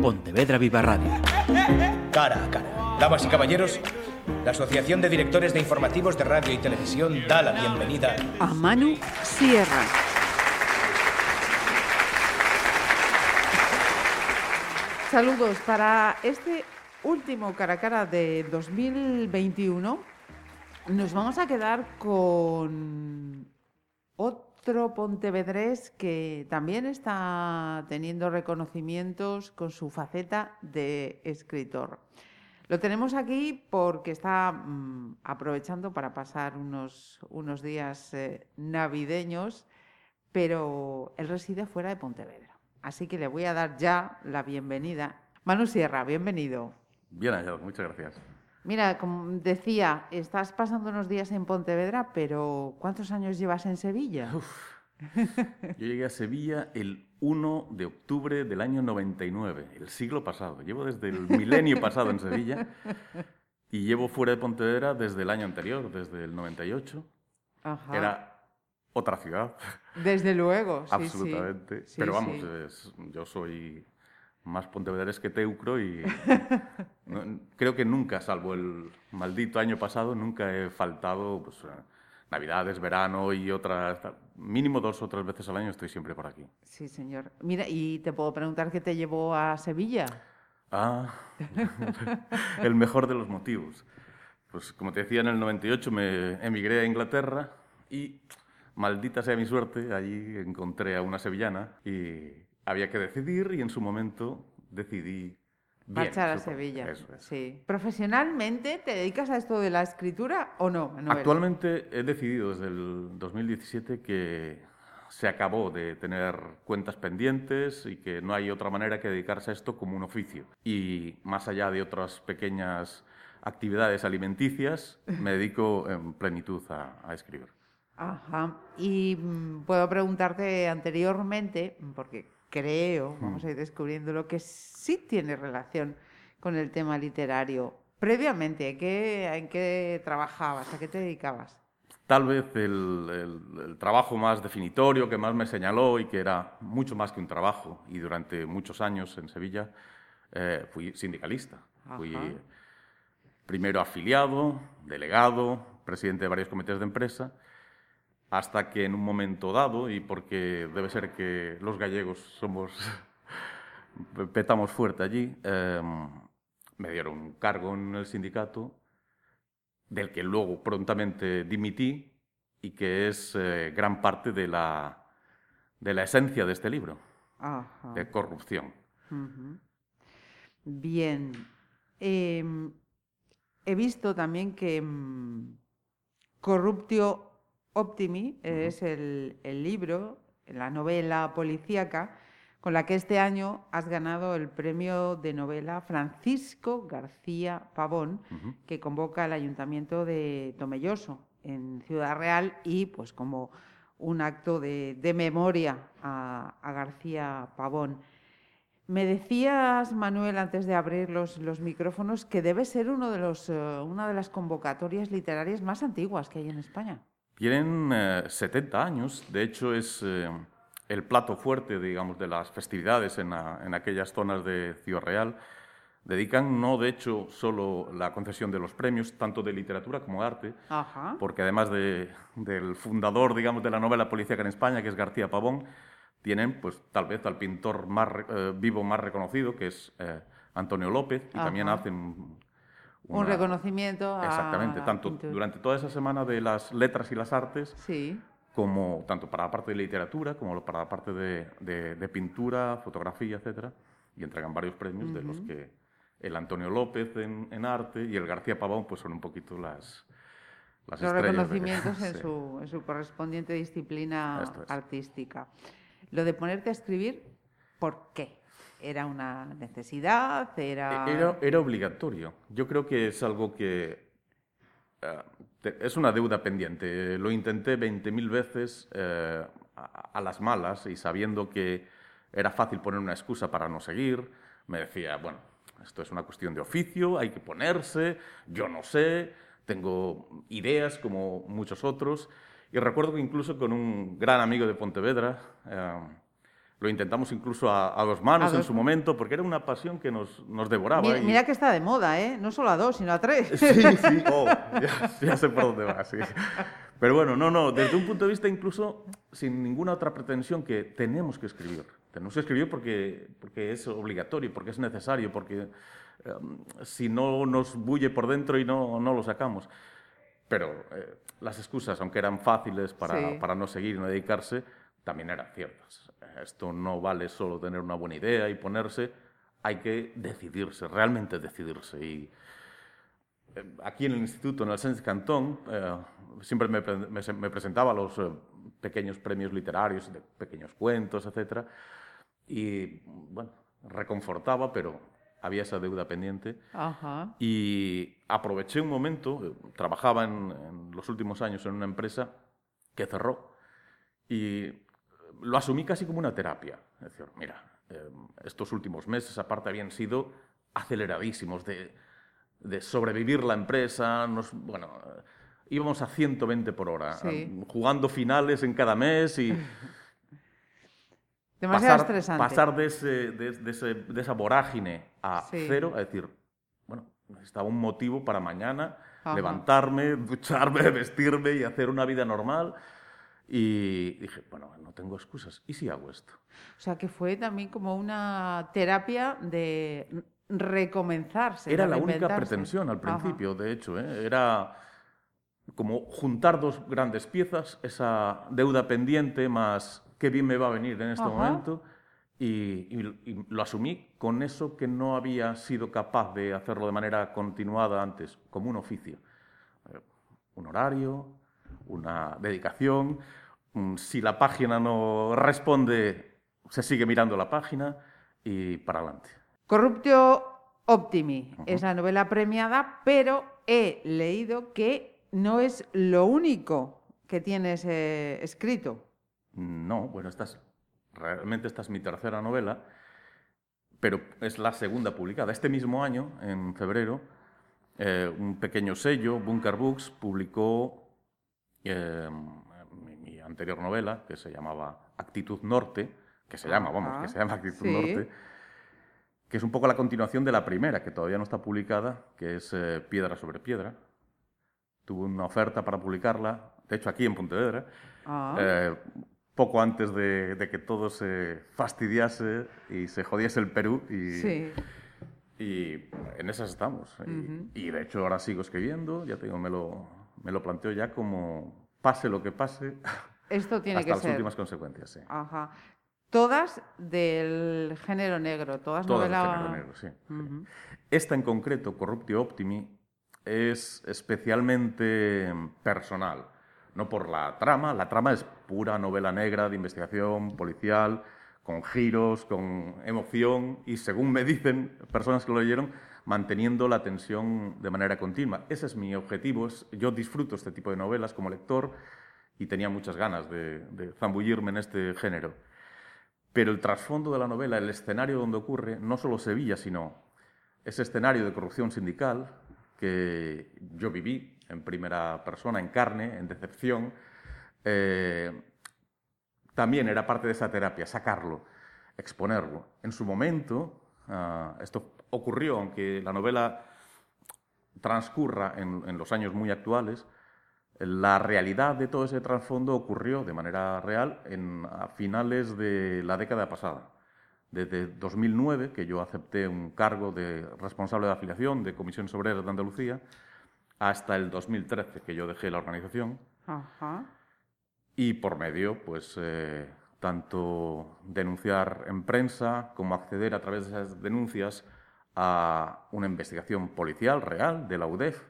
Pontevedra Viva Radio. Cara a cara. Damas y caballeros, la Asociación de Directores de Informativos de Radio y Televisión da la bienvenida a Manu Sierra. Saludos para este último cara a cara de 2021. Nos vamos a quedar con otro pontevedrés que también está teniendo reconocimientos con su faceta de escritor. Lo tenemos aquí porque está mm, aprovechando para pasar unos, unos días eh, navideños, pero él reside fuera de Pontevedra. Así que le voy a dar ya la bienvenida. Manu Sierra, bienvenido. Bien muchas gracias. Mira, como decía, estás pasando unos días en Pontevedra, pero ¿cuántos años llevas en Sevilla? Yo llegué a Sevilla el 1 de octubre del año 99, el siglo pasado. Llevo desde el milenio pasado en Sevilla y llevo fuera de Pontevedra desde el año anterior, desde el 98. Era otra ciudad. Desde luego, sí, Absolutamente. Pero vamos, yo soy más pontevedrés que Teucro y creo que nunca, salvo el maldito año pasado, nunca he faltado pues, Navidades, verano y otras, mínimo dos o tres veces al año estoy siempre por aquí. Sí, señor. Mira, y te puedo preguntar qué te llevó a Sevilla. Ah, el mejor de los motivos. Pues como te decía, en el 98 me emigré a Inglaterra y, maldita sea mi suerte, allí encontré a una sevillana y había que decidir y en su momento decidí Marchar a Sevilla. Sí. ¿Profesionalmente te dedicas a esto de la escritura o no? Actualmente he decidido desde el 2017 que se acabó de tener cuentas pendientes y que no hay otra manera que dedicarse a esto como un oficio. Y más allá de otras pequeñas actividades alimenticias, me dedico en plenitud a, escribir. Ajá. Y mm, puedo preguntarte anteriormente, porque creo, vamos a ir descubriendo lo que sí tiene relación con el tema literario. Previamente, ¿en qué trabajabas? ¿A qué te dedicabas? Tal vez el, trabajo más definitorio que más me señaló y que era mucho más que un trabajo, y durante muchos años en Sevilla eh, fui sindicalista. Fui primero afiliado, delegado, presidente de varios comités de empresa, hasta que en un momento dado, y porque debe ser que los gallegos somos petamos fuerte allí, em, me dieron un cargo en el sindicato del que luego prontamente dimití y que es eh, gran parte de la, de la esencia de este libro, de corrupción. Bien. Em, he visto también que mm, Corruptio Optimi es el, el, libro, la novela policíaca, con la que este año has ganado el premio de novela Francisco García Pavón, que convoca el Ayuntamiento de Tomelloso, en Ciudad Real, y pues como un acto de, memoria a, García Pavón. Me decías, Manuel, antes de abrir los, los micrófonos, que debe ser uno de los, eh, una de las convocatorias literarias más antiguas que hay en España. Tienen 70 eh, años, de hecho es eh, el plato fuerte, digamos, de las festividades en, aquellas zonas de Ciudad Real. Dedican, no de hecho, solo la concesión de los premios, tanto de literatura como de arte, porque además del fundador, digamos, de la novela policíaca en España, que es García Pavón, tienen, pues, tal vez al pintor más eh, vivo más reconocido, que es Antonio López, y también hacen un reconocimiento a Exactamente, tanto durante toda esa semana de las letras y las artes, sí. como tanto para la parte de literatura como para la parte de, de, pintura, fotografía, etcétera, y entregan varios premios de los que el Antonio López en, en, arte y el García Pavón pues son un poquito las, las los reconocimientos en, su, en, su, correspondiente disciplina artística. Lo de ponerte a escribir, ¿por qué? ¿Era una necesidad? Era... era... Era, obligatorio. Yo creo que es algo que... Eh, es una deuda pendiente. Lo intenté 20.000 veces eh, a, las malas y sabiendo que era fácil poner una excusa para no seguir. Me decía, bueno, esto es una cuestión de oficio, hay que ponerse, yo no sé, tengo ideas como muchos otros. Y recuerdo que incluso con un gran amigo de Pontevedra, eh, lo intentamos incluso a, dos manos en su momento, porque era una pasión que nos, nos devoraba. Mira, que está de moda, ¿eh? No solo a dos, sino a tres. Sí, sí, oh, ya, sé por dónde va, sí. Pero bueno, no, no, desde un punto de vista incluso sin ninguna otra pretensión que tenemos que escribir. Tenemos que escribir porque, porque es obligatorio, porque es necesario, porque em, si no nos bulle por dentro y no, no lo sacamos. Pero eh, las excusas, aunque eran fáciles para, para no seguir y no dedicarse, también eran ciertas. Esto no vale solo tener una buena idea y ponerse, hay que decidirse, realmente decidirse. Y eh, aquí en el instituto, en el Sánchez Cantón, eh, siempre me, presentaba los eh, pequeños premios literarios, de pequeños cuentos, etc. Y, bueno, reconfortaba, pero había esa deuda pendiente. Y aproveché un momento, trabajaba en, en los últimos años en una empresa que cerró y lo asumí casi como una terapia. Es decir, mira, em, estos últimos meses aparte habían sido aceleradísimos de, de sobrevivir la empresa, nos, bueno, íbamos a 120 por hora, em, jugando finales en cada mes y... Demasiado pasar, estresante. Pasar de, ese, de, esa vorágine a cero, a decir, bueno, necesitaba un motivo para mañana levantarme, ducharme, vestirme y hacer una vida normal. Y dije, bueno, no tengo excusas. ¿Y si hago esto? O sea, que fue también como una terapia de recomenzarse. Era la única pretensión al principio, de hecho. ¿eh? Era como juntar dos grandes piezas, esa deuda pendiente más qué bien me va a venir en este momento. Y, y, lo asumí con eso que no había sido capaz de hacerlo de manera continuada antes, como un oficio. Eh, un horario, una dedicación, Mm, si la página no responde, se sigue mirando la página y para adelante. Corruptio Optimi es la novela premiada, pero he leído que no es lo único que tienes eh, escrito. No, bueno, esta realmente esta es mi tercera novela, pero es la segunda publicada. Este mismo año, en febrero, eh, un pequeño sello, Bunker Books, publicó eh, anterior novela, que se llamaba Actitud Norte, que se llama, vamos, que se llama Actitud Norte, que es un poco la continuación de la primera, que todavía no está publicada, que es eh, Piedra sobre Piedra. Tuve una oferta para publicarla, de hecho aquí en Pontevedra, ah. eh, poco antes de, que todo se fastidiase y se jodiese el Perú. Y, y en esas estamos. y, y, de hecho ahora sigo escribiendo, ya tengo, me lo, me lo planteo ya como pase lo que pase, Esto tiene Hasta que las últimas consecuencias, sí. Ajá. Todas del género negro, todas, todas del género negro, sí. Esta en concreto, Corruptio Optimi, es especialmente personal. No por la trama, la trama es pura novela negra de investigación policial, con giros, con emoción y, según me dicen personas que lo leyeron, manteniendo la tensión de manera continua. Ese es mi objetivo. yo disfruto este tipo de novelas como lector y tenía muchas ganas de, zambullirme en este género. Pero el trasfondo de la novela, el escenario donde ocurre, no solo Sevilla, sino ese escenario de corrupción sindical que yo viví en primera persona, en carne, en decepción, eh, también era parte de esa terapia, sacarlo, exponerlo. En su momento, ah, esto ocurrió, aunque la novela transcurra en los años muy actuales, la realidad de todo ese trasfondo ocurrió de manera real en, a finales de la década pasada. Desde 2009, que yo acepté un cargo de responsable de afiliación de Comisiones Obreras de Andalucía, hasta el 2013, que yo dejé la organización. Y por medio, pues, eh, tanto denunciar en prensa como acceder a través de esas denuncias a una investigación policial real de la UDEF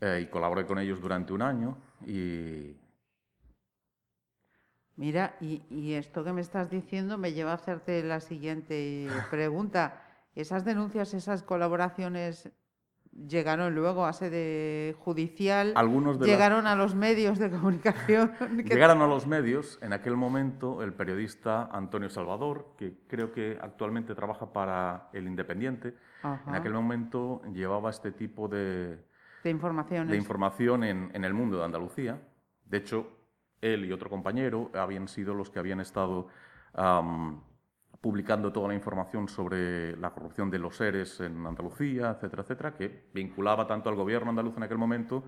eh, y colaboré con ellos durante un año y... Mira, y, esto que me estás diciendo me lleva a hacerte la siguiente pregunta. ¿Esas denuncias, esas colaboraciones llegaron luego a sede judicial? Algunos ¿Llegaron a los medios de comunicación? Llegaron a los medios. En aquel momento el periodista Antonio Salvador, que creo que actualmente trabaja para El Independiente, en aquel momento llevaba este tipo de, de información, de información en, en, el mundo de Andalucía. De hecho, él y otro compañero habían sido los que habían estado publicando toda la información sobre la corrupción de los seres en Andalucía, etcétera, etcétera, que vinculaba tanto al gobierno andaluz en aquel momento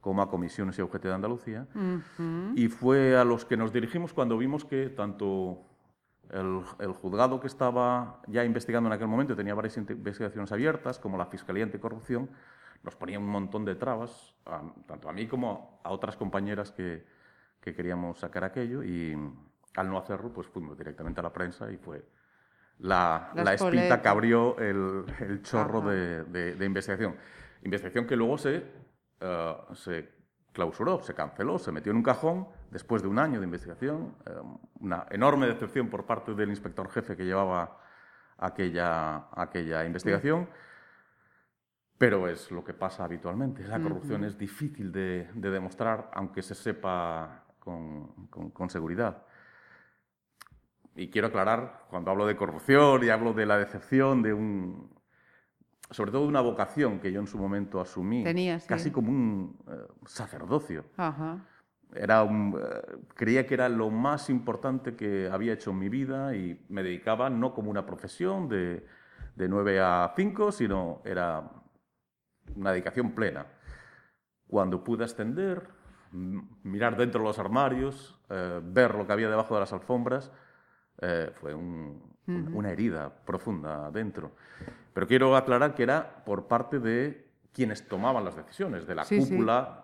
como a comisiones y a UGT de Andalucía. Y fue a los que nos dirigimos cuando vimos que tanto el, juzgado que estaba ya investigando en aquel momento, tenía varias investigaciones abiertas, como la Fiscalía Anticorrupción, nos ponía un montón de trabas, tanto a mí como a otras compañeras que, que queríamos sacar aquello. Y al no hacerlo, pues fuimos directamente a la prensa y fue la, la, espita que abrió el, el chorro de, de, investigación. Investigación que luego se, eh, se clausuró, se canceló, se metió en un cajón después de un año de investigación. Eh, una enorme decepción por parte del inspector jefe que llevaba aquella, aquella investigación. Pero es lo que pasa habitualmente. La corrupción es difícil de, de, demostrar, aunque se sepa con, con, con seguridad y quiero aclarar, cuando hablo de corrupción y hablo de la decepción, de un, sobre todo de una vocación que yo en su momento asumí, casi como un eh, sacerdocio. Era un, eh, creía que era lo más importante que había hecho en mi vida y me dedicaba no como una profesión de, de 9 a 5, sino era una dedicación plena. Cuando pude ascender, mirar dentro de los armarios, eh, ver lo que había debajo de las alfombras, eh, fue una herida profunda dentro. Pero quiero aclarar que era por parte de quienes tomaban las decisiones, de la cúpula.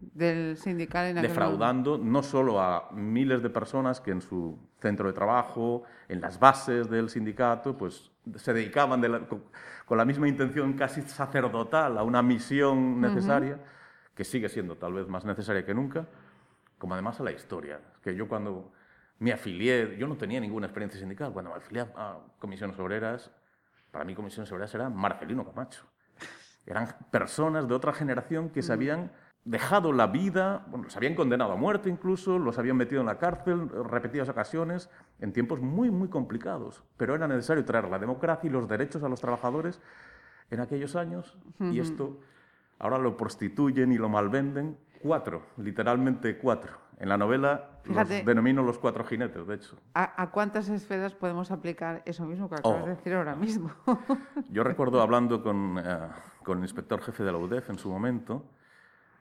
Del sindical en defraudando no solo a miles de personas que en su centro de trabajo, en las bases del sindicato, pues se dedicaban con, la misma intención casi sacerdotal a una misión necesaria, que sigue siendo tal vez más necesaria que nunca, como además a la historia. Que yo cuando me afilié, yo no tenía ninguna experiencia sindical, cuando me afilié a comisiones obreras, para mí comisiones obreras era Marcelino Camacho. Eran personas de otra generación que se habían dejado la vida, bueno, los habían condenado a muerte incluso, los habían metido en la cárcel repetidas ocasiones, en tiempos muy, muy complicados. Pero era necesario traer la democracia y los derechos a los trabajadores en aquellos años, y esto ahora lo prostituyen y lo malvenden. Cuatro, literalmente cuatro. En la novela los denomino los cuatro jinetes, de hecho. ¿A, cuántas esferas podemos aplicar eso mismo que acabas de oh. decir ahora mismo? Yo recuerdo hablando con, eh, con, el inspector jefe de la UDEF en su momento,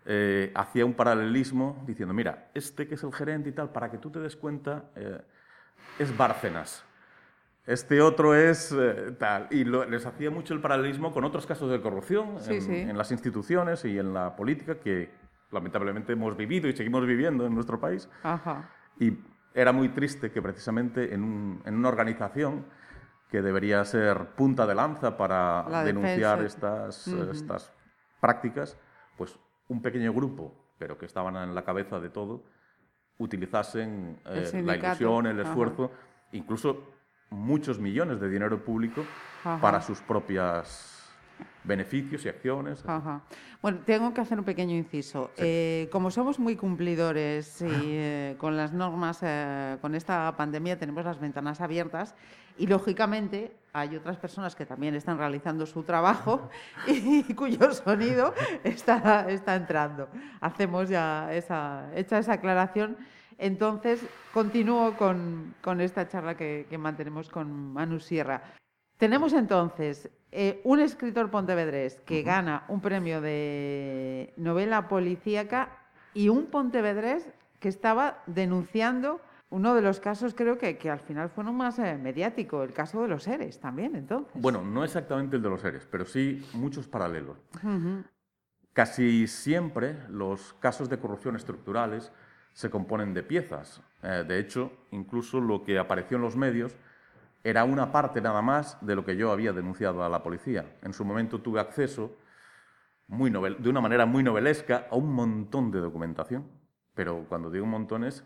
eh, hacía un paralelismo diciendo, mira, este que es el gerente y tal, para que tú te des cuenta, eh, es Bárcenas. Este otro es tal. Y les hacía mucho el paralelismo con otros casos de corrupción en, en las instituciones y en la política que, lamentablemente hemos vivido y seguimos viviendo en nuestro país. Y era muy triste que precisamente en, una organización que debería ser punta de lanza para denunciar estas, estas prácticas, pues un pequeño grupo, pero que estaban en la cabeza de todo, utilizasen eh, la ilusión, el esfuerzo, incluso muchos millones de dinero público para sus propias beneficios y acciones. Bueno, tengo que hacer un pequeño inciso. Eh, como somos muy cumplidores y eh, con las normas, eh, con esta pandemia tenemos las ventanas abiertas y lógicamente hay otras personas que también están realizando su trabajo y, cuyo sonido está, está entrando. Hacemos ya esa, hecha esa aclaración. Entonces, continúo con, con esta charla que, que mantenemos con Manu Sierra. Tenemos entonces eh, un escritor pontevedrés que gana un premio de novela policíaca y un pontevedrés que estaba denunciando uno de los casos, creo que, que al final fue uno más eh, mediático, el caso de los seres también, entonces. Bueno, no exactamente el de los seres, pero sí muchos paralelos. Casi siempre los casos de corrupción estructurales se componen de piezas. Eh, de hecho, incluso lo que apareció en los medios era una parte nada más de lo que yo había denunciado a la policía. En su momento tuve acceso, muy de una manera muy novelesca, a un montón de documentación. Pero cuando digo un montón es,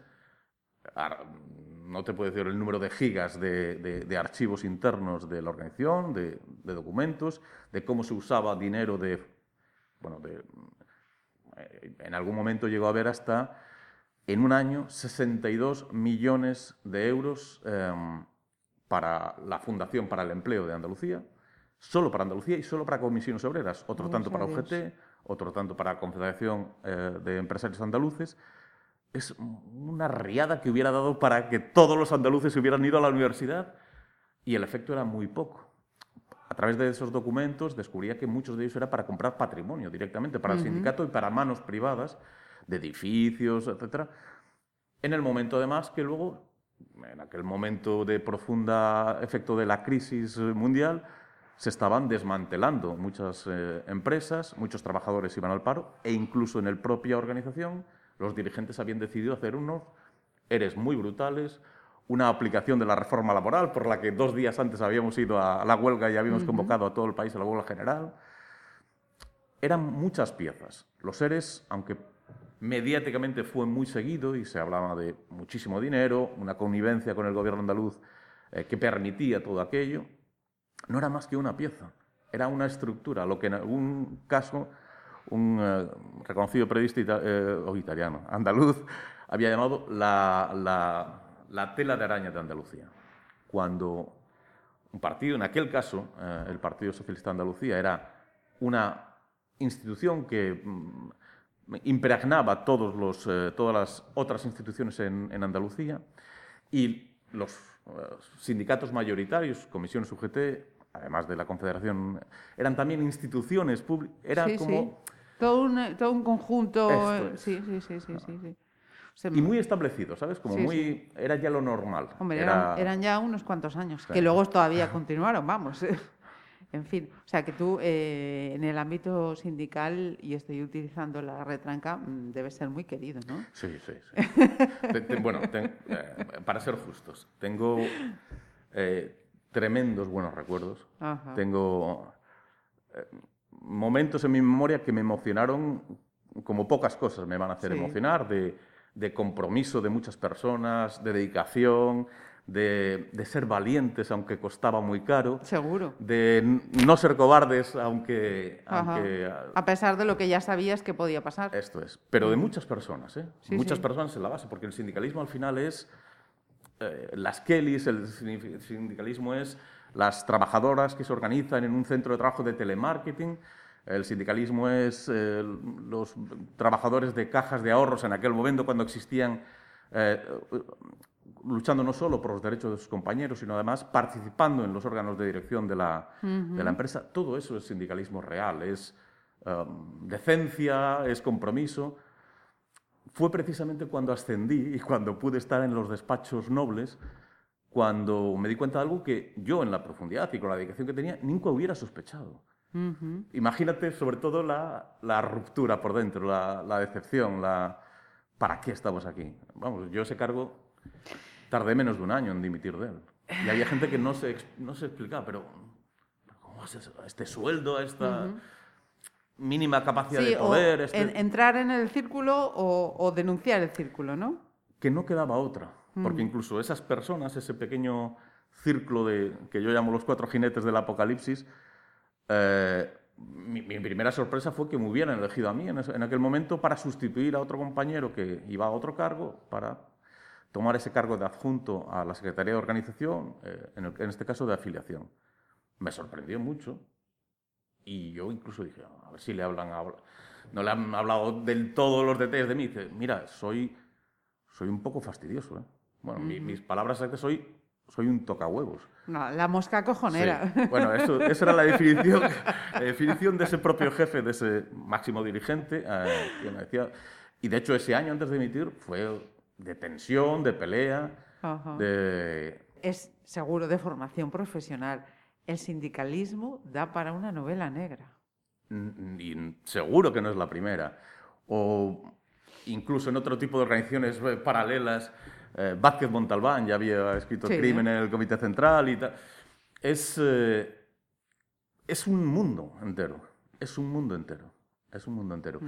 no te puedo decir el número de gigas de, archivos internos de la organización, de, documentos, de cómo se usaba dinero de... Bueno, eh, en algún momento llegó a haber hasta, en un año, 62 millones de euros. Em, para la Fundación para el Empleo de Andalucía, solo para Andalucía y solo para comisiones obreras, otro tanto para UGT, otro tanto para la Confederación eh, de Empresarios Andaluces, es una riada que hubiera dado para que todos los andaluces hubieran ido a la universidad y el efecto era muy poco. A través de esos documentos descubría que muchos de ellos era para comprar patrimonio directamente, para el sindicato y para manos privadas de edificios, etc. En el momento además que luego, en aquel momento de profunda efecto de la crisis mundial, se estaban desmantelando muchas eh, empresas, muchos trabajadores iban al paro e incluso en la propia organización los dirigentes habían decidido hacer unos eres muy brutales, una aplicación de la reforma laboral por la que dos días antes habíamos ido a la huelga y habíamos convocado a todo el país a la huelga general. Eran muchas piezas. Los seres, aunque mediáticamente fue muy seguido y se hablaba de muchísimo dinero, una connivencia con el gobierno andaluz eh, que permitía todo aquello, no era más que una pieza, era una estructura, lo que en algún caso un eh, reconocido periodista eh, italiano, andaluz, había llamado la, la, tela de araña de Andalucía. Cuando un partido, en aquel caso, el Partido Socialista de Andalucía, era una institución que mm, impregnaba todos los, todas las otras instituciones en, en Andalucía y los sindicatos mayoritarios, comisiones UGT, además de la Confederación, eran también instituciones públicas, era como... Todo un, todo un conjunto... Eh, sí, sí, sí, sí, sí, y muy establecido, ¿sabes? Como muy... Era ya lo normal. Hombre, eran, ya unos cuantos años, que luego todavía continuaron, vamos. En fin, o sea que tú eh, en el ámbito sindical, y estoy utilizando la retranca, mm, debes ser muy querido, ¿no? Sí, sí, sí. bueno, eh, para ser justos, tengo tremendos buenos recuerdos. Tengo eh, momentos en mi memoria que me emocionaron como pocas cosas me van a hacer emocionar, de, compromiso de muchas personas, de dedicación, de, ser valientes aunque costaba muy caro. Seguro. De no ser cobardes aunque, A pesar de lo que ya sabías que podía pasar. Esto es. Pero de muchas personas, ¿eh? muchas personas en la base, porque el sindicalismo al final es eh, las Kellys, el sindicalismo es las trabajadoras que se organizan en un centro de trabajo de telemarketing, el sindicalismo es eh, los trabajadores de cajas de ahorros en aquel momento cuando existían, eh, luchando no solo por los derechos de sus compañeros, sino además participando en los órganos de dirección de la, de la empresa. Todo eso es sindicalismo real, es decencia, es compromiso fue precisamente cuando ascendí y cuando pude estar en los despachos nobles, cuando me di cuenta de algo que yo en la profundidad y con la dedicación que tenía nunca hubiera sospechado. Imagínate sobre todo la, la, ruptura por dentro, la, la, decepción, la ¿para qué estamos aquí? Vamos, yo ese cargo tardé menos de un año en dimitir de él. Y había gente que no se, no se explicaba, pero ¿cómo es eso? este sueldo, esta mínima capacidad de poder. Este entrar en el círculo o, denunciar el círculo, ¿no? Que no quedaba otra, porque mm. incluso esas personas, ese pequeño círculo de, que yo llamo los cuatro jinetes del apocalipsis, eh, mi, primera sorpresa fue que me hubieran elegido a mí en, aquel momento para sustituir a otro compañero que iba a otro cargo, para tomar ese cargo de adjunto a la Secretaría de Organización, eh, en este caso de afiliación. Me sorprendió mucho, y yo incluso dije, a ver si le hablan, no le han hablado del todo los detalles de mí. Dice, mira, soy, soy un poco fastidioso. ¿eh? Bueno, mis palabras es que soy, soy un tocahuevos. No, la mosca cojonera. Bueno, eso, esa era la definición, la definición de ese propio jefe, de ese máximo dirigente, eh, que me decía... Y de hecho ese año antes de emitir fue de tensión, de pelea, de... Es seguro de formación profesional el sindicalismo da para una novela negra. Y seguro que no es la primera. O incluso en otro tipo de organizaciones eh, paralelas, eh, Vázquez Montalbán ya había escrito Crimen en el Comité Central y tal. Es, eh, es un mundo entero, es un mundo entero, es un mundo entero.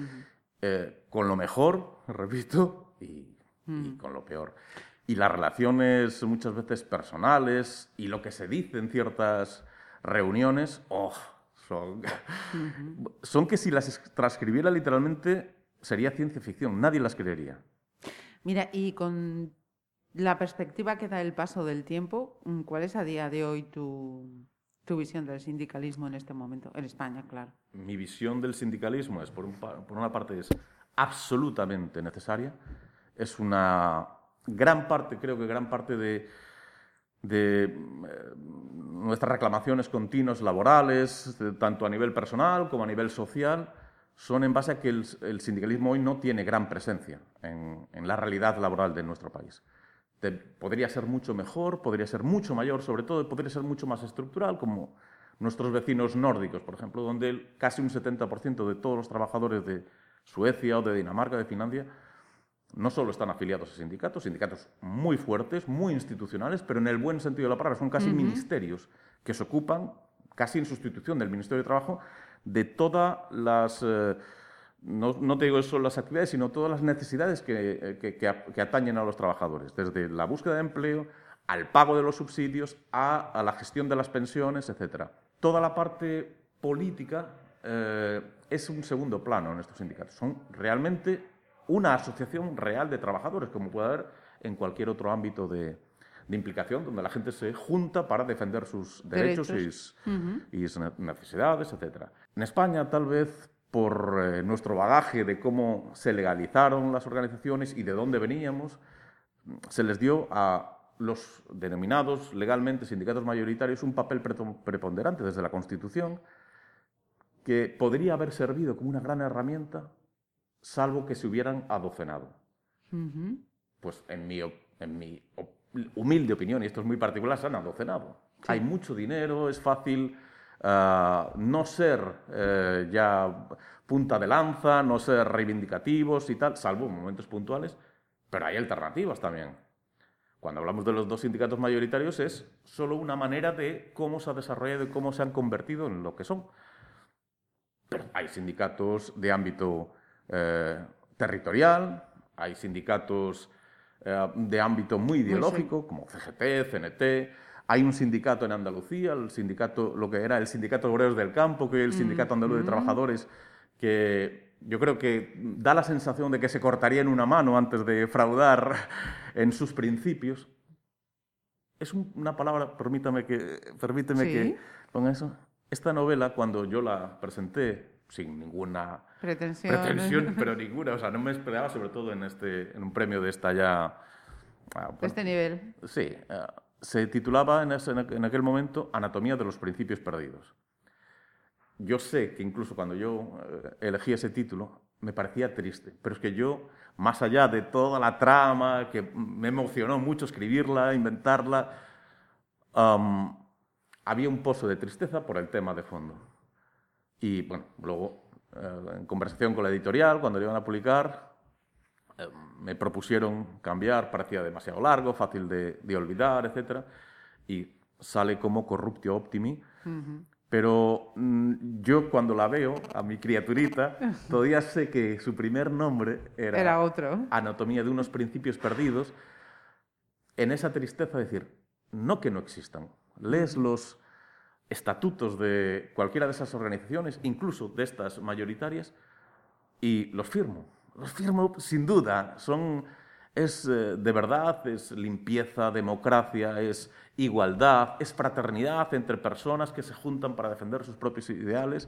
con lo mejor, repito, y, y con lo peor y las relaciones muchas veces personales y lo que se dice en ciertas reuniones, oh, son, son que si las transcribiera literalmente sería ciencia ficción, nadie las creería. Mira, y con la perspectiva que da el paso del tiempo, ¿cuál es a día de hoy tu, tu visión del sindicalismo en este momento? En España, claro. Mi visión del sindicalismo es, por, por una parte, es absolutamente necesaria es una gran parte, creo que gran parte de, eh, nuestras reclamaciones continuas laborales, tanto a nivel personal como a nivel social, son en base a que el, sindicalismo hoy no tiene gran presencia en, la realidad laboral de nuestro país. podría ser mucho mejor, podría ser mucho mayor, sobre todo podría ser mucho más estructural, como nuestros vecinos nórdicos, por ejemplo, donde casi un 70% de todos los trabajadores de Suecia o de Dinamarca, de Finlandia, no solo están afiliados a sindicatos, sindicatos muy fuertes, muy institucionales, pero en el buen sentido de la palabra, son casi ministerios que se ocupan, casi en sustitución del Ministerio de Trabajo, de todas las... Eh, no, te digo solo las actividades, sino todas las necesidades que, que, atañen a los trabajadores, desde la búsqueda de empleo, al pago de los subsidios, a, la gestión de las pensiones, etc. Toda la parte política eh, es un segundo plano en estos sindicatos. Son realmente una asociación real de trabajadores, como puede haber en cualquier otro ámbito de, de implicación, donde la gente se junta para defender sus derechos, Y, sus necesidades, etc. En España, tal vez por eh, nuestro bagaje de cómo se legalizaron las organizaciones y de dónde veníamos, se les dio a los denominados legalmente sindicatos mayoritarios un papel preponderante desde la Constitución que podría haber servido como una gran herramienta, salvo que se hubieran adocenado. Pues en mi, en mi humilde opinión, y esto es muy particular, se han adocenado. Hay mucho dinero, es fácil ah, no ser eh, ya punta de lanza, no ser reivindicativos y tal, salvo en momentos puntuales, pero hay alternativas también. Cuando hablamos de los dos sindicatos mayoritarios es solo una manera de cómo se ha desarrollado y cómo se han convertido en lo que son. Pero hay sindicatos de ámbito eh, territorial, hay sindicatos eh, de ámbito muy ideológico, como CGT, CNT. Hay un sindicato en Andalucía, el sindicato, lo que era el Sindicato de Obreros del Campo, que es el Sindicato Andaluz de Trabajadores, que yo creo que da la sensación de que se cortaría en una mano antes de fraudar en sus principios. Es una palabra, permítame que, permíteme que con eso. Esta novela, cuando yo la presenté sin ninguna pretensión, pero ninguna. O sea, no me esperaba, sobre todo en, este, en un premio de esta ya... Ah, de este nivel. Sí. Ah, se titulaba en, en, aquel momento Anatomía de los Principios Perdidos. Yo sé que incluso cuando yo eh, elegí ese título me parecía triste, pero es que yo, más allá de toda la trama, que me emocionó mucho escribirla, inventarla, había un pozo de tristeza por el tema de fondo. Y bueno, luego en conversación con la editorial, cuando lo iban a publicar, eh, me propusieron cambiar, parecía demasiado largo, fácil de, olvidar, etc. Y sale como Corruptio Optimi. Pero mm, yo cuando la veo, a mi criaturita, todavía sé que su primer nombre era, era otro. Anatomía de unos principios perdidos. En esa tristeza decir, no que no existan, lees los estatutos de cualquiera de esas organizaciones, incluso de estas mayoritarias, y los firmo. Los firmo sin duda. Son, es eh, de verdad, es limpieza, democracia, es igualdad, es fraternidad entre personas que se juntan para defender sus propios ideales,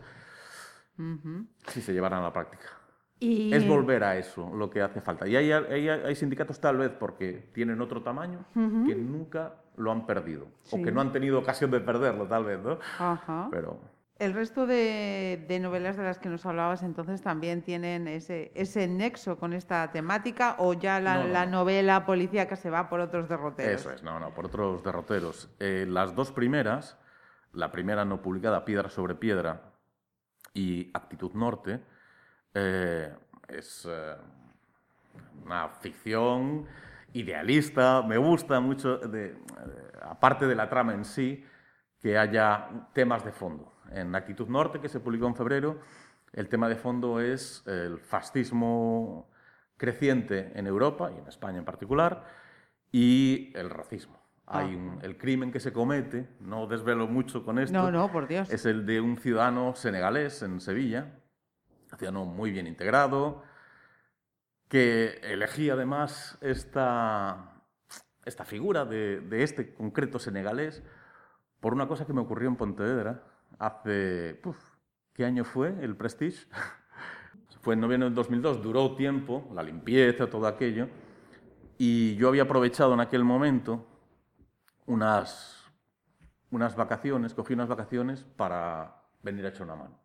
si se llevaran a la práctica. Es volver a eso lo que hace falta. Y hay, hay, sindicatos tal vez porque tienen otro tamaño que nunca lo han perdido. O que no han tenido ocasión de perderlo tal vez, ¿no? Ajá. Pero... El resto de, novelas de las que nos hablabas entonces también tienen ese, ese nexo con esta temática o ya la, novela policíaca se va por otros derroteros. Eso es, no, no, por otros derroteros. Eh, las dos primeras, la primera no publicada, Piedra sobre Piedra, y Actitud Norte, eh, es eh, una ficción idealista, me gusta mucho, de, aparte de la trama en sí, que haya temas de fondo. En Actitud Norte, que se publicó en febrero, el tema de fondo es el fascismo creciente en Europa y en España en particular, y el racismo. Hay el crimen que se comete, no desvelo mucho con esto. No, no, por Dios. Es el de un ciudadano senegalés en Sevilla, muy bien integrado, que elegí además esta, esta figura de, este concreto senegalés por una cosa que me ocurrió en Pontevedra hace... ¿Qué año fue el Prestige? fue en noviembre del 2002, duró tiempo, la limpieza, todo aquello, Y yo había aprovechado en aquel momento unas, unas vacaciones, cogí unas vacaciones para venir a echar una mano.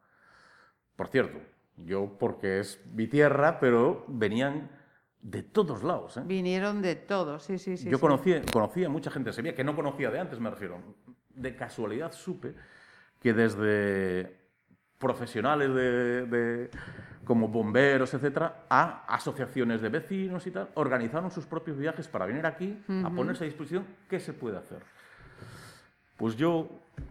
Por cierto, yo porque es mi tierra, pero venían de todos lados. ¿eh? Vinieron de todos, sí, sí, sí. Yo sí. conocía, conocía mucha gente de Sevilla, que no conocía de antes, me refiero. De casualidad supe que desde profesionales de, de- como bomberos, etcétera, a asociaciones de vecinos y tal, organizaron sus propios viajes para venir aquí a ponerse a disposición qué se puede hacer. Pues yo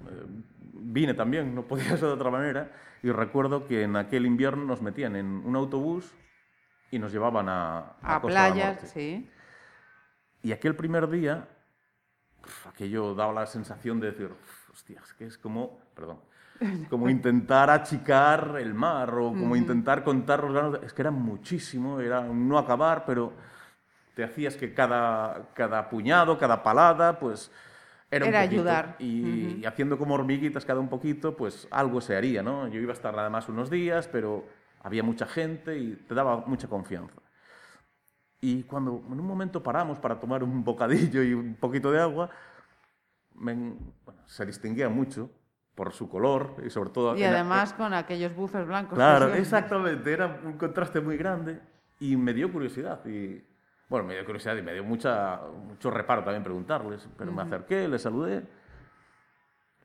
eh, vine también, no podía ser de otra manera, y recuerdo que en aquel invierno nos metían en un autobús y nos llevaban a, A la playas, sí. Y aquel primer día, aquello daba la sensación de decir, hostia, es que es como, perdón, como intentar achicar el mar o como intentar contar los granos. Es que era muchísimo, era un no acabar, pero te hacías que cada, cada puñado, cada palada, pues era, un Era poquito. ayudar. Y, y haciendo como hormiguitas cada un poquito, pues algo se haría, ¿no? Yo iba a estar nada más unos días, pero había mucha gente y te daba mucha confianza. Y cuando en un momento paramos para tomar un bocadillo y un poquito de agua, me- bueno, se distinguía mucho por su color y sobre todo... Y en- además con aquellos buzos blancos. Claro, que son- exactamente, era un contraste muy grande y me dio curiosidad. Y, bueno, me dio curiosidad y me dio mucha, mucho reparo también preguntarles, pero me acerqué, les saludé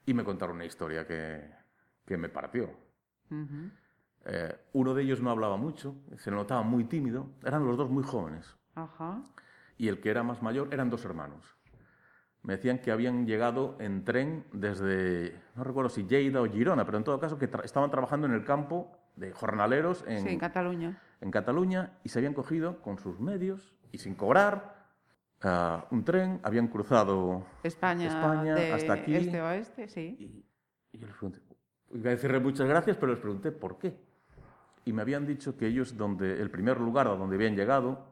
y me contaron una historia que, que me partió. Ujú. Eh, uno de ellos no hablaba mucho, se notaba muy tímido, eran los dos muy jóvenes Ajá. y el que era más mayor eran dos hermanos. Me decían que habían llegado en tren desde, no recuerdo si Lleida o Girona, pero en todo caso que tra- estaban trabajando en el campo de jornaleros en, Sí, en Cataluña. en Cataluña y se habían cogido con sus medios y sin cobrar ah, un tren, habían cruzado España, España, de hasta aquí. este oeste, sí. y, y yo les pregunté, iba a decirle muchas gracias, pero les pregunté por qué. Y me habían dicho que ellos, donde el primer lugar a donde habían llegado,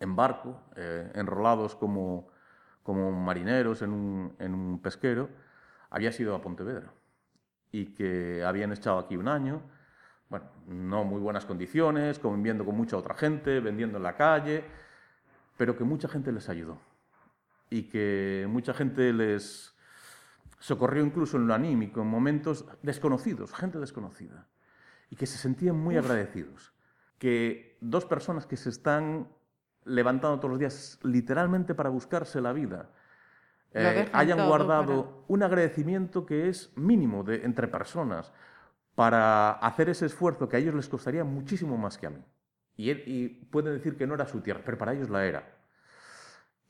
en barco, eh, enrolados como, como marineros en un, en un pesquero, había sido a Pontevedra. Y que habían estado aquí un año, bueno, no muy buenas condiciones, conviviendo con mucha otra gente, vendiendo en la calle, pero que mucha gente les ayudó. Y que mucha gente les, socorrió incluso en lo anímico, en momentos desconocidos, gente desconocida, y que se sentían muy agradecidos. Que dos personas que se están levantando todos los días literalmente para buscarse la vida, eh, hayan guardado un agradecimiento que es mínimo de, entre personas para hacer ese esfuerzo que a ellos les costaría muchísimo más que a mí. Y, él, y pueden decir que no era su tierra, pero para ellos la era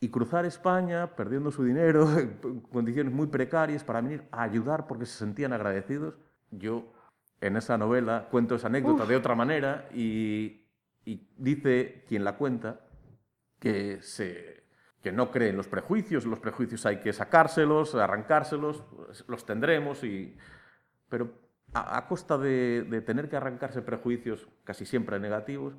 y cruzar España perdiendo su dinero en condiciones muy precarias para venir a ayudar porque se sentían agradecidos. Yo en esa novela cuento esa anécdota de otra manera y, y dice quien la cuenta que, se, que no cree en los prejuicios, los prejuicios hay que sacárselos, arrancárselos, los tendremos, y, pero a, a costa de, de tener que arrancarse prejuicios casi siempre negativos,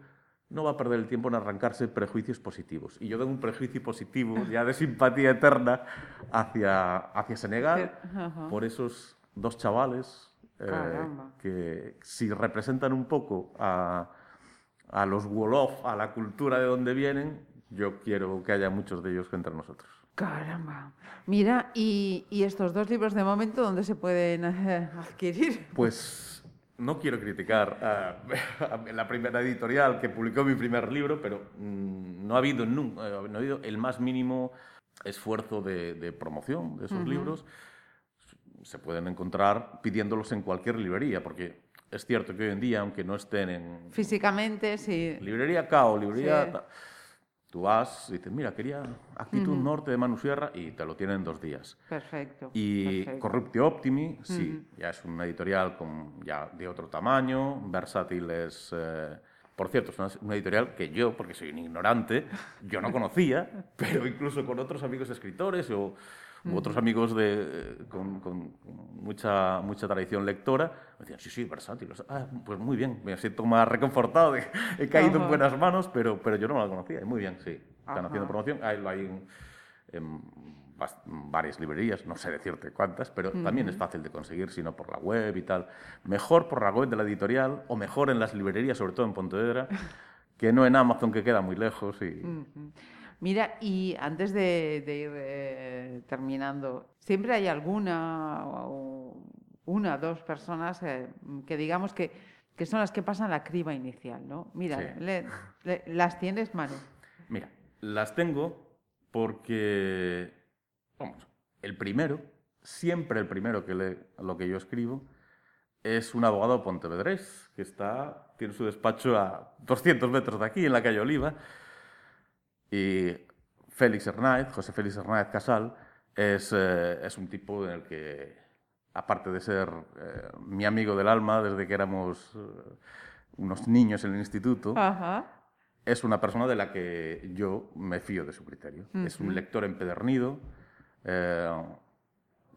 no va a perder el tiempo en arrancarse prejuicios positivos. Y yo tengo un prejuicio positivo, ya de simpatía eterna, hacia, hacia Senegal, por esos dos chavales eh, que si representan un poco a, a los Wolof, a la cultura de donde vienen, yo quiero que haya muchos de ellos entre nosotros. Caramba. Mira, y, y estos dos libros de momento, ¿dónde se pueden eh, adquirir? Pues no quiero criticar a, a la primera editorial que publicó mi primer libro, pero mm, no ha habido nunca, eh, no ha habido el más mínimo esfuerzo de, de promoción de esos libros. Se pueden encontrar pidiéndolos en cualquier librería, porque es cierto que hoy en día, aunque no estén en Físicamente, sí. librería Cao, librería... Sí. Tú vas y dices, mira, quería Actitud Norte de Manu Sierra y te lo tienen en dos días. Perfecto. Y perfecto. Corruptio Optimi, sí, ya es una editorial con, ya de otro tamaño, versátil es... eh, por cierto, es una, una editorial que yo, porque soy un ignorante, yo no conocía, pero incluso con otros amigos escritores o u otros amigos de, eh, con, con mucha, mucha tradición lectora, me decían, sí, sí, versátil. Ah, pues muy bien, me siento más reconfortado, de- he caído en Ajá. buenas manos, pero, pero yo no la conocía. Muy bien, sí. Están Ajá. haciendo promoción, hay, lo hay en, en varias librerías, no sé decirte cuántas, pero también es fácil de conseguir, si no por la web y tal. Mejor por la web de la editorial o mejor en las librerías, sobre todo en Pontevedra, que no en Amazon, que queda muy lejos. Y... Ujú. Mira, y antes de, ir eh, terminando, siempre hay alguna o una, dos personas eh, que digamos que, que, son las que pasan la criba inicial, ¿no? Mira, ¿las tienes, Manu? Mira, las tengo porque, vamos, el primero, siempre el primero que lee lo que yo escribo, es un abogado pontevedrés que está, tiene su despacho a 200 metros de aquí, en la calle Oliva, y Félix Hernández, José Félix Hernández Casal, es, eh, es un tipo en el que, aparte de ser eh, mi amigo del alma desde que éramos eh, unos niños en el instituto, es una persona de la que yo me fío de su criterio. Es un lector empedernido.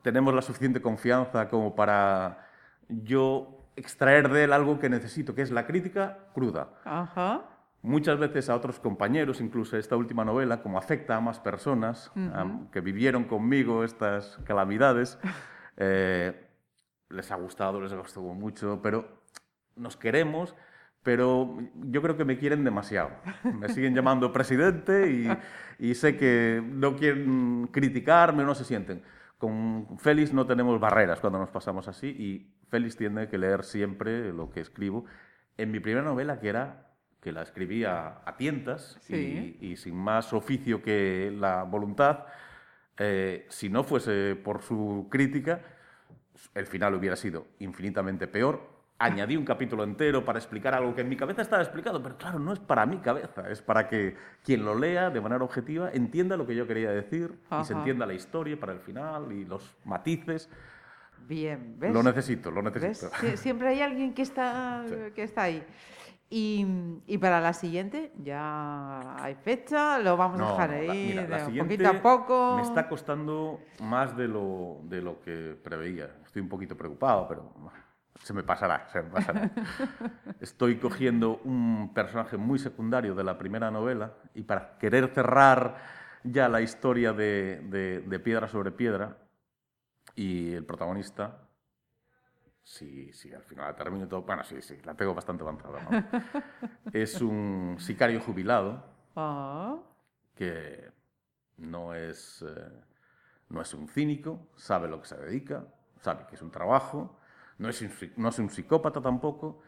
tenemos la suficiente confianza como para yo extraer de él algo que necesito, que es la crítica cruda. Ajá muchas veces a otros compañeros, incluso esta última novela, como afecta a más personas que vivieron conmigo estas calamidades, eh, les ha gustado, les gustado mucho, pero nos queremos, pero yo creo que me quieren demasiado. Me siguen llamando presidente y, sé que no quieren criticarme, no se sienten. Con Félix no tenemos barreras cuando nos pasamos así y Félix tiene que leer siempre lo que escribo. En mi primera novela, que era que la escribía a tientas y, sin más oficio que la voluntad, eh, si no fuese por su crítica, el final hubiera sido infinitamente peor. Añadí un capítulo entero para explicar algo que en mi cabeza estaba explicado, pero claro, no es para mi cabeza, es para que quien lo lea de manera objetiva entienda lo que yo quería decir y se entienda la historia para el final y los matices. Bien, ¿ves? Lo necesito, lo necesito. siempre hay alguien que está, que está ahí. Y, y, para la siguiente ya hay fecha, lo vamos a dejar ahí de poquito a poco. Me está costando más de lo, de lo que preveía. Estoy un poquito preocupado, pero se me pasará, se me pasará. Estoy cogiendo un personaje muy secundario de la primera novela y para querer cerrar ya la historia de, de, de Piedra sobre Piedra y el protagonista Sí, sí, al final la termino todo. Bueno, sí, sí, la tengo bastante avanzada. es un sicario jubilado ah. que no es, eh, no es un cínico, sabe lo que se dedica, sabe que es un trabajo, no es un, no es un psicópata tampoco,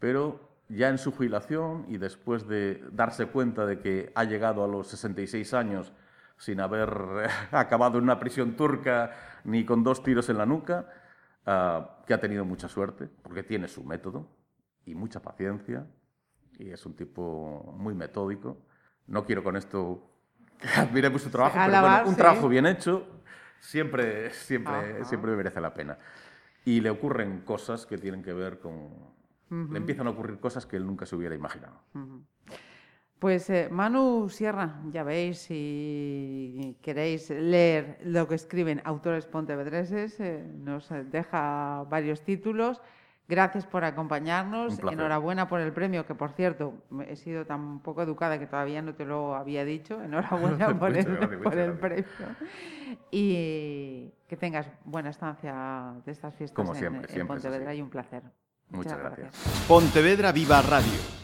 pero ya en su jubilación y después de darse cuenta de que ha llegado a los 66 años sin haber acabado en una prisión turca ni con dos tiros en la nuca, Ah, que ha tenido mucha suerte, porque tiene su método y mucha paciencia, y es un tipo muy metódico. No quiero con esto que admiremos su trabajo, pero bueno, un trabajo bien hecho siempre, siempre, siempre merece la pena. Y le ocurren cosas que tienen que ver con... Le empiezan a ocurrir cosas que él nunca se hubiera imaginado. Pues eh, Manu Sierra, ya veis, si queréis leer lo que escriben autores pontevedreses, eh, nos deja varios títulos. Gracias por acompañarnos. Enhorabuena por el premio, que por cierto, he sido tan poco educada que todavía no te lo había dicho. Enhorabuena por, el, premio. Y que tengas buena estancia de estas fiestas en, Pontevedra y un placer. Muchas, gracias. Pontevedra Viva Radio